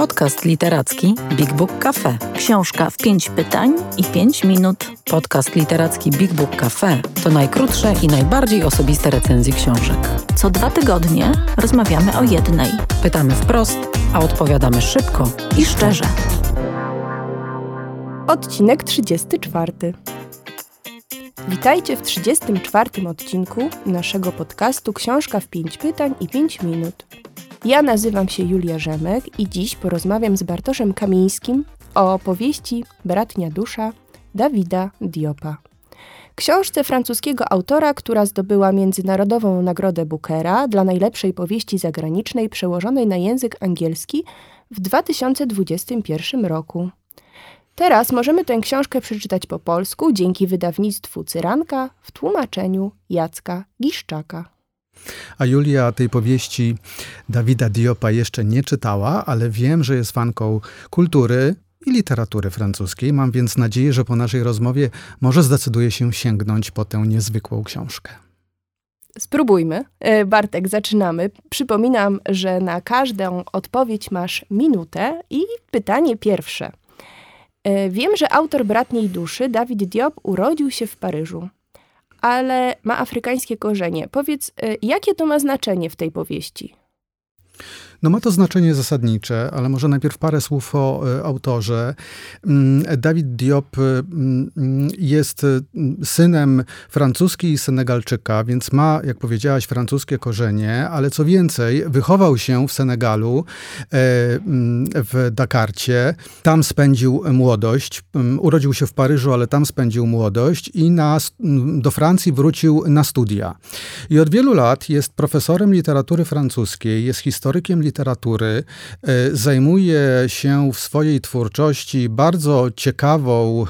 Podcast literacki Big Book Cafe. Książka w pięć pytań i pięć minut. Podcast literacki Big Book Cafe to najkrótsze i najbardziej osobiste recenzje książek. Co dwa tygodnie rozmawiamy o jednej. Pytamy wprost, a odpowiadamy szybko I szczerze. Odcinek 34. Witajcie w 34 odcinku naszego podcastu Książka w 5 pytań i 5 minut. Ja nazywam się Julia Rzemek i dziś porozmawiam z Bartoszem Kamińskim o opowieści Bratnia Dusza Dawida Diopa. Książce francuskiego autora, która zdobyła Międzynarodową Nagrodę Bookera dla najlepszej powieści zagranicznej przełożonej na język angielski w 2021 roku. Teraz możemy tę książkę przeczytać po polsku dzięki wydawnictwu Cyranka w tłumaczeniu Jacka Giszczaka. A Julia tej powieści Dawida Diopa jeszcze nie czytała, ale wiem, że jest fanką kultury i literatury francuskiej. Mam więc nadzieję, że po naszej rozmowie może zdecyduje się sięgnąć po tę niezwykłą książkę. Spróbujmy. E, Bartek, zaczynamy. Przypominam, że na każdą odpowiedź masz minutę i pytanie pierwsze. E, Wiem, że autor Bratniej Duszy, Dawid Diop, urodził się w Paryżu, ale ma afrykańskie korzenie. Powiedz, e, jakie to ma znaczenie w tej powieści? No ma to znaczenie zasadnicze, ale może najpierw parę słów o e, autorze. Mm, Dawid Diop mm, jest e, synem francuski i Senegalczyka, więc ma, jak powiedziałaś, francuskie korzenie, ale co więcej, wychował się w Senegalu, e, mm, w Dakarcie. Tam spędził młodość. Urodził się w Paryżu, ale tam spędził młodość i na, do Francji wrócił na studia. I od wielu lat jest profesorem literatury francuskiej, jest historykiem literatury literatury e, zajmuje się w swojej twórczości bardzo ciekawą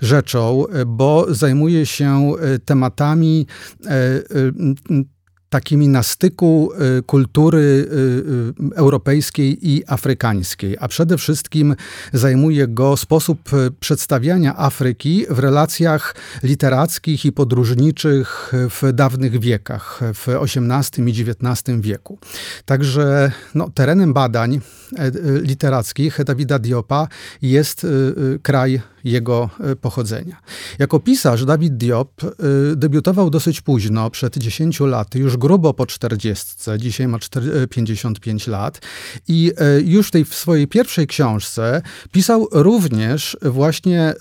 rzeczą, e, bo zajmuje się e, tematami takimi na styku y, kultury y, y, europejskiej i afrykańskiej, a przede wszystkim zajmuje go sposób przedstawiania Afryki w relacjach literackich i podróżniczych w dawnych wiekach, w XVIII i XIX wieku. Także no, terenem badań literackich Dawida Diopa jest kraj jego e, pochodzenia. Jako pisarz Dawid Diop e, debiutował dosyć późno, przed 10 laty, już grubo po 40, dzisiaj ma 55 e, lat i już tej w swojej pierwszej książce pisał również właśnie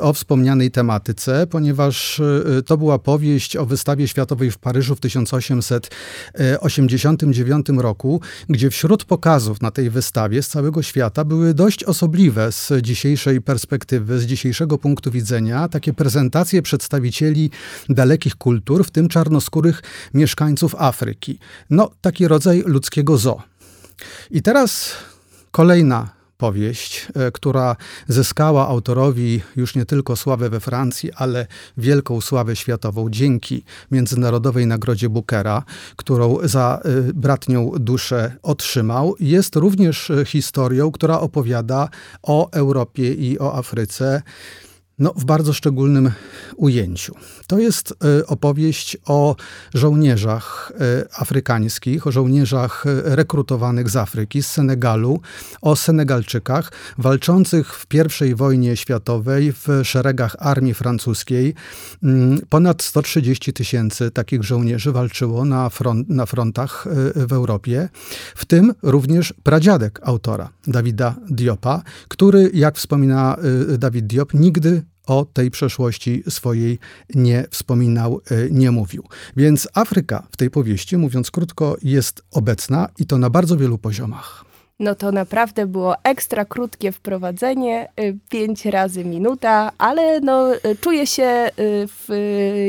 o wspomnianej tematyce, ponieważ to była powieść o wystawie światowej w Paryżu w 1889 roku, gdzie wśród pokazów na tej wystawie z całego świata były dość osobliwe z dzisiejszej perspektywy, dzisiejszego punktu widzenia takie prezentacje przedstawicieli dalekich kultur, w tym czarnoskórych mieszkańców Afryki. No, taki rodzaj ludzkiego zoo. I teraz kolejna powieść, e, która zyskała autorowi już nie tylko sławę we Francji, ale wielką sławę światową dzięki Międzynarodowej Nagrodzie Bookera, którą za e, bratnią duszę otrzymał. Jest również e, historią, która opowiada o Europie i o Afryce no, w bardzo szczególnym ujęciu. To jest e, opowieść o żołnierzach e, afrykańskich, o żołnierzach e, rekrutowanych z Afryki, z Senegalu, o Senegalczykach walczących w I wojnie światowej w szeregach armii francuskiej. Mm, ponad 130 tysięcy takich żołnierzy walczyło na, front, na frontach w Europie, w tym również pradziadek autora, Dawida Diopa, który, jak wspomina Dawid Diop, nigdy o tej przeszłości swojej nie wspominał, e, nie mówił. Więc Afryka w tej powieści, mówiąc krótko, jest obecna i to na bardzo wielu poziomach no to naprawdę było ekstra krótkie wprowadzenie, y, pięć razy minuta, ale no, y, czuję się y, w,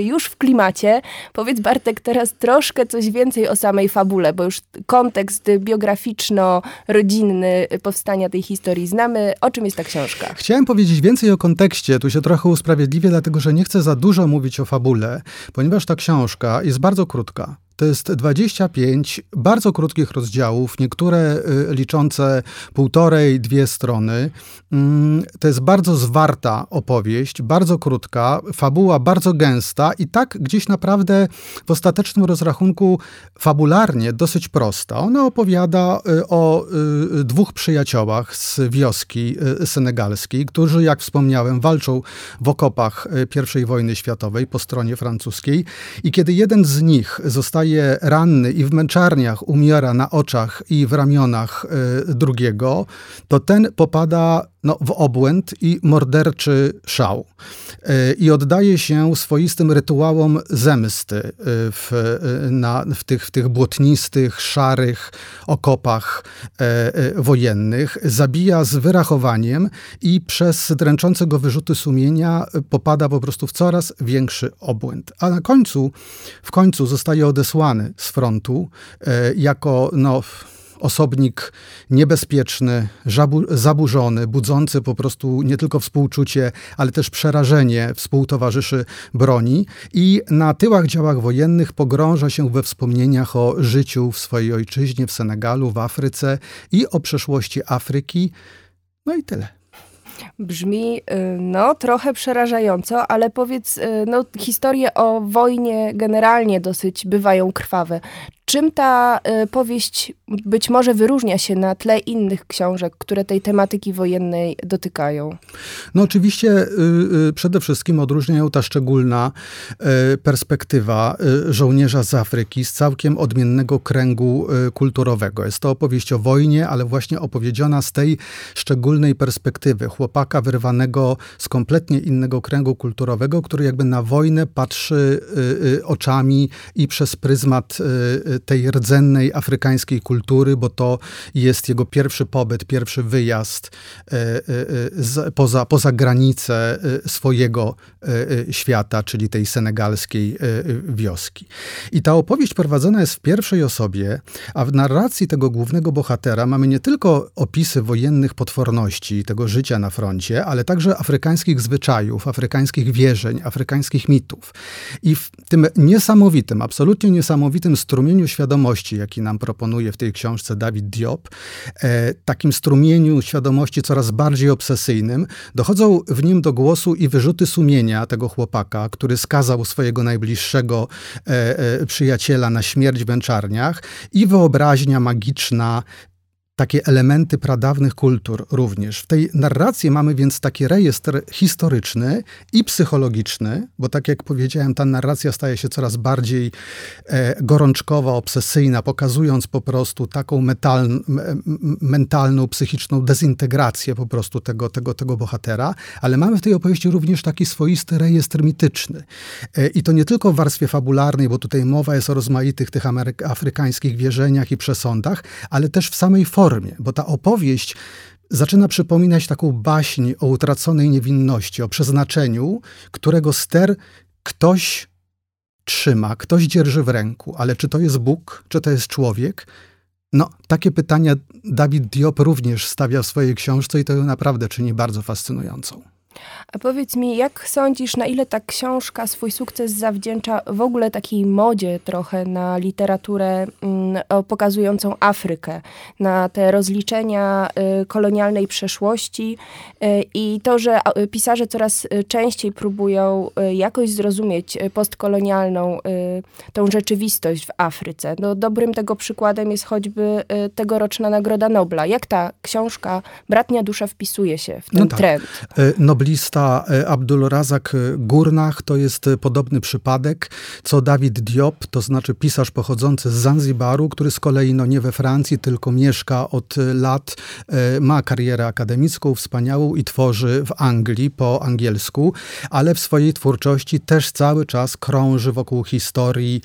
już w klimacie. Powiedz Bartek teraz troszkę coś więcej o samej fabule, bo już kontekst biograficzno-rodzinny powstania tej historii znamy. O czym jest ta książka? Chciałem powiedzieć więcej o kontekście, tu się trochę usprawiedliwię, dlatego że nie chcę za dużo mówić o fabule, ponieważ ta książka jest bardzo krótka To jest 25 bardzo krótkich rozdziałów, niektóre y, liczące półtorej, dwie strony. Mm, to jest bardzo zwarta opowieść, bardzo krótka, fabuła bardzo gęsta i tak gdzieś naprawdę w ostatecznym rozrachunku fabularnie dosyć prosta. Ona opowiada y, o y, dwóch przyjaciołach z wioski senegalskiej, którzy, jak wspomniałem, walczą w okopach I wojny światowej po stronie francuskiej i kiedy jeden z nich zostaje zostaje ranny i w męczarniach umiera na oczach i w ramionach y, drugiego, to ten popada no, w obłęd i morderczy szał. Y, I oddaje się swoistym rytuałom zemsty y, w, na, w, tych, w tych błotnistych, szarych okopach wojennych. Zabija z wyrachowaniem i przez dręczące go wyrzuty sumienia popada po prostu w coraz większy obłęd. A na końcu, w końcu zostaje odesłany wysłany z frontu e, jako no, osobnik niebezpieczny, zaburzony, budzący po prostu nie tylko współczucie, ale też przerażenie współtowarzyszy broni i na tyłach działach wojennych pogrąża się we wspomnieniach o życiu w swojej ojczyźnie, w Senegalu, w Afryce i o przeszłości Afryki. No i tyle. Brzmi, y, no, trochę przerażająco, ale powiedz, y, no, historie o wojnie generalnie dosyć bywają krwawe. Czym ta y, powieść być może wyróżnia się na tle innych książek, które tej tematyki wojennej dotykają? No oczywiście y, y, przede wszystkim odróżnia ją ta szczególna perspektywa żołnierza z Afryki z całkiem odmiennego kręgu kulturowego. Jest to opowieść o wojnie, ale właśnie opowiedziana z tej szczególnej perspektywy chłopaka wyrwanego z kompletnie innego kręgu kulturowego, który jakby na wojnę patrzy oczami i przez pryzmat tej rdzennej afrykańskiej kultury, bo to jest jego pierwszy pobyt, pierwszy wyjazd e, e, poza, poza granice e, swojego świata, czyli tej senegalskiej wioski. I ta opowieść prowadzona jest w pierwszej osobie, a w narracji tego głównego bohatera mamy nie tylko opisy wojennych potworności, tego życia na froncie, ale także afrykańskich zwyczajów, afrykańskich wierzeń, afrykańskich mitów. I w tym niesamowitym, absolutnie niesamowitym strumieniu świadomości, jaki nam proponuje w tej książce Dawid Diop, e, takim strumieniu świadomości coraz bardziej obsesyjnym, dochodzą w nim do głosu i wyrzuty sumienia tego chłopaka, który skazał swojego najbliższego e, e, przyjaciela na śmierć w męczarniach i wyobraźnia magiczna takie elementy pradawnych kultur również. W tej narracji mamy więc taki rejestr historyczny i psychologiczny, bo tak jak powiedziałem, ta narracja staje się coraz bardziej e, gorączkowa, obsesyjna, pokazując po prostu taką metal, mentalną, psychiczną dezintegrację po prostu tego, tego, tego bohatera, ale mamy w tej opowieści również taki swoisty rejestr mityczny. E, I to nie tylko w warstwie fabularnej, bo tutaj mowa jest o rozmaitych tych afrykańskich wierzeniach i przesądach, ale też w samej formie formie, bo ta opowieść zaczyna przypominać taką baśń o utraconej niewinności, o przeznaczeniu, którego ster ktoś trzyma, ktoś dzierży w ręku, ale czy to jest Bóg, czy to jest człowiek? No, takie pytania Dawid Diop również stawia w swojej książce i to naprawdę czyni bardzo fascynującą. A powiedz mi, jak sądzisz, na ile ta książka swój sukces zawdzięcza w ogóle takiej modzie trochę na literaturę mm, pokazującą Afrykę, na te rozliczenia y, kolonialnej przeszłości y, i to, że pisarze coraz y, częściej próbują jakoś zrozumieć postkolonialną tą rzeczywistość w Afryce. No, dobrym tego przykładem jest choćby tegoroczna Nagroda Nobla. Jak ta książka Bratnia Dusza wpisuje się w ten no tak. trend? noblista e, Abdul Razak Gurnach to jest e, podobny przypadek, co Dawid Diop, to znaczy pisarz pochodzący z Zanzibaru, który z kolei no nie we Francji, tylko mieszka od e, lat, ma karierę akademicką wspaniałą i tworzy w Anglii po angielsku, ale w swojej twórczości też cały czas krąży wokół historii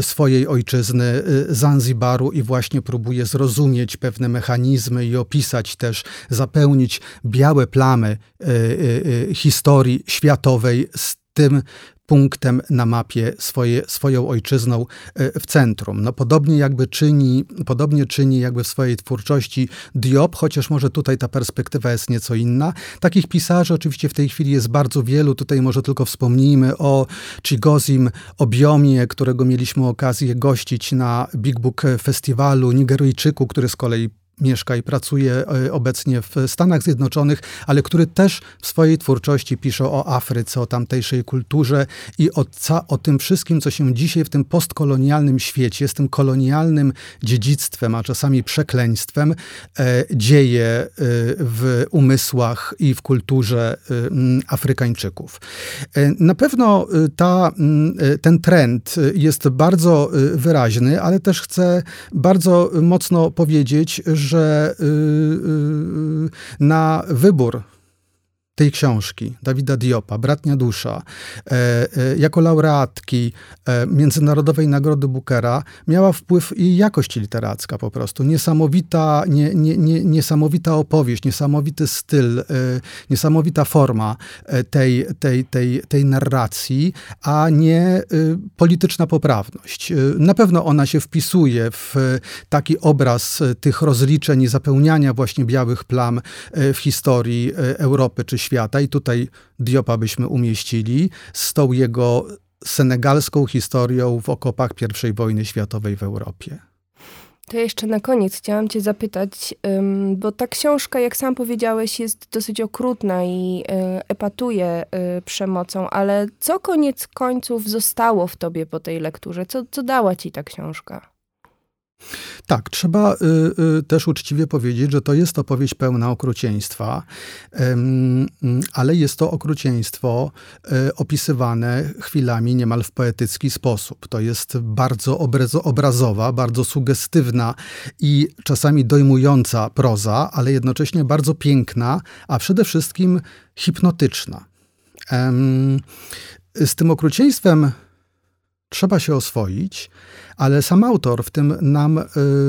swojej ojczyzny Zanzibaru i właśnie próbuje zrozumieć pewne mechanizmy i opisać też, zapełnić białe plamy E, e, e, historii światowej z tym punktem na mapie swoje, swoją ojczyzną w centrum. No podobnie jakby czyni, podobnie czyni jakby w swojej twórczości Diop, chociaż może tutaj ta perspektywa jest nieco inna. Takich pisarzy oczywiście w tej chwili jest bardzo wielu. Tutaj może tylko wspomnijmy o Chigozim Obiomie, którego mieliśmy okazję gościć na Big Book Festiwalu, Nigeryjczyku, który z kolei mieszka i pracuje e, obecnie w Stanach Zjednoczonych, ale który też w swojej twórczości pisze o Afryce, o tamtejszej kulturze i o, o tym wszystkim, co się dzisiaj w tym postkolonialnym świecie, z tym kolonialnym dziedzictwem, a czasami przekleństwem, e, dzieje e, w umysłach i w kulturze e, Afrykańczyków. E, na pewno e, ta, ten trend jest bardzo wyraźny, ale też chcę bardzo mocno powiedzieć, że że y, y, na wybór tej książki, Dawida Diopa, Bratnia Dusza, e, e, jako laureatki e, Międzynarodowej Nagrody Bookera miała wpływ i jakość literacka po prostu. Niesamowita, nie, nie, nie, niesamowita opowieść, niesamowity styl, niesamowita forma tej, tej, tej, tej narracji, a nie polityczna poprawność. Na pewno ona się wpisuje w taki obraz tych rozliczeń i zapełniania właśnie białych plam w historii Europy czy świata i tutaj Diopa byśmy umieścili z tą jego senegalską historią w okopach I wojny światowej w Europie. To jeszcze na koniec chciałam Cię zapytać, bo ta książka, jak sam powiedziałeś, jest dosyć okrutna i e, epatuje e, przemocą, ale co koniec końców zostało w Tobie po tej lekturze? Co, co dała Ci ta książka? Tak, trzeba y, y, też uczciwie powiedzieć, że to jest opowieść pełna okrucieństwa, y, ale jest to okrucieństwo y, opisywane chwilami niemal w poetycki sposób. To jest bardzo obrazowa, bardzo sugestywna i czasami dojmująca proza, ale jednocześnie bardzo piękna, a przede wszystkim hipnotyczna. z tym okrucieństwem trzeba się oswoić, ale sam autor w tym nam y,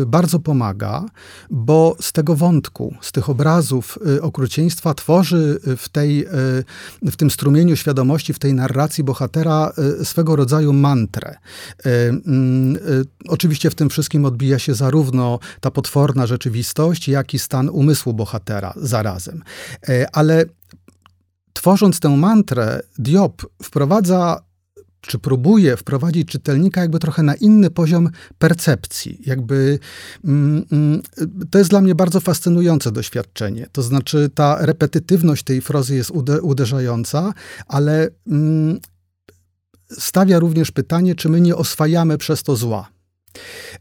bardzo pomaga, bo z tego wątku, z tych obrazów y, okrucieństwa tworzy w, tej, y, w tym strumieniu świadomości, w tej narracji bohatera swego rodzaju mantrę. Mm, oczywiście w tym wszystkim odbija się zarówno ta potworna rzeczywistość, jak i stan umysłu bohatera zarazem. Ale tworząc tę mantrę, Diop wprowadza czy próbuje wprowadzić czytelnika jakby trochę na inny poziom percepcji. Jakby mm, mm, to jest dla mnie bardzo fascynujące doświadczenie. To znaczy ta repetytywność tej frozy jest uderzająca, ale mm, stawia również pytanie, czy my nie oswajamy przez to zła.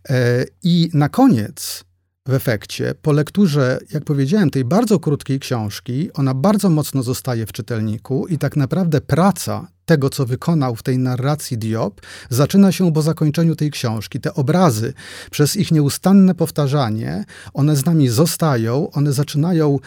E, I na koniec w efekcie, po lekturze, jak powiedziałem, tej bardzo krótkiej książki, ona bardzo mocno zostaje w czytelniku i tak naprawdę praca tego, co wykonał w tej narracji Diop, zaczyna się po zakończeniu tej książki. Te obrazy, przez ich nieustanne powtarzanie, one z nami zostają, one zaczynają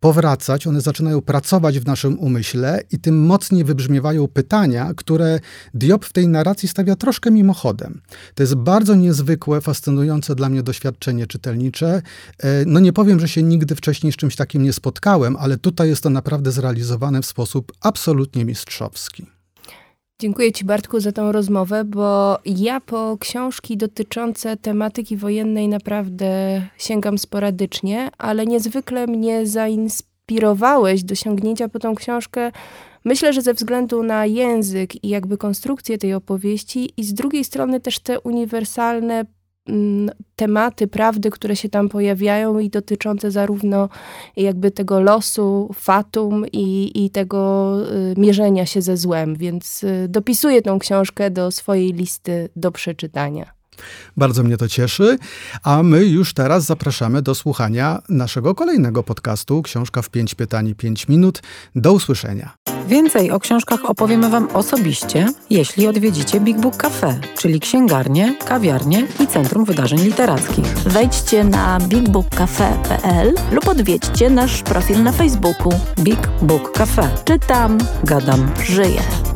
powracać, one zaczynają pracować w naszym umyśle i tym mocniej wybrzmiewają pytania, które Diop w tej narracji stawia troszkę mimochodem. To jest bardzo niezwykłe, fascynujące dla mnie doświadczenie czytelnicze. E, no nie powiem, że się nigdy wcześniej z czymś takim nie spotkałem, ale tutaj jest to naprawdę zrealizowane w sposób absolutnie mistrzowski. Dziękuję Ci, Bartku, za tą rozmowę, bo ja po książki dotyczące tematyki wojennej naprawdę sięgam sporadycznie, ale niezwykle mnie zainspirowałeś do sięgnięcia po tą książkę. Myślę, że ze względu na język i jakby konstrukcję tej opowieści, i z drugiej strony też te uniwersalne tematy, prawdy, które się tam pojawiają i dotyczące zarówno jakby tego losu, fatum i, i tego y, mierzenia się ze złem, więc y, dopisuję tą książkę do swojej listy do przeczytania. Bardzo mnie to cieszy, a my już teraz zapraszamy do słuchania naszego kolejnego podcastu Książka w 5 pytań i 5 minut. Do usłyszenia. Więcej o książkach opowiemy Wam osobiście, jeśli odwiedzicie Big Book Cafe, czyli księgarnię, kawiarnię i Centrum Wydarzeń Literackich. Wejdźcie na bigbookcafe.pl lub odwiedźcie nasz profil na Facebooku Big Book Cafe. Czytam, gadam, żyję.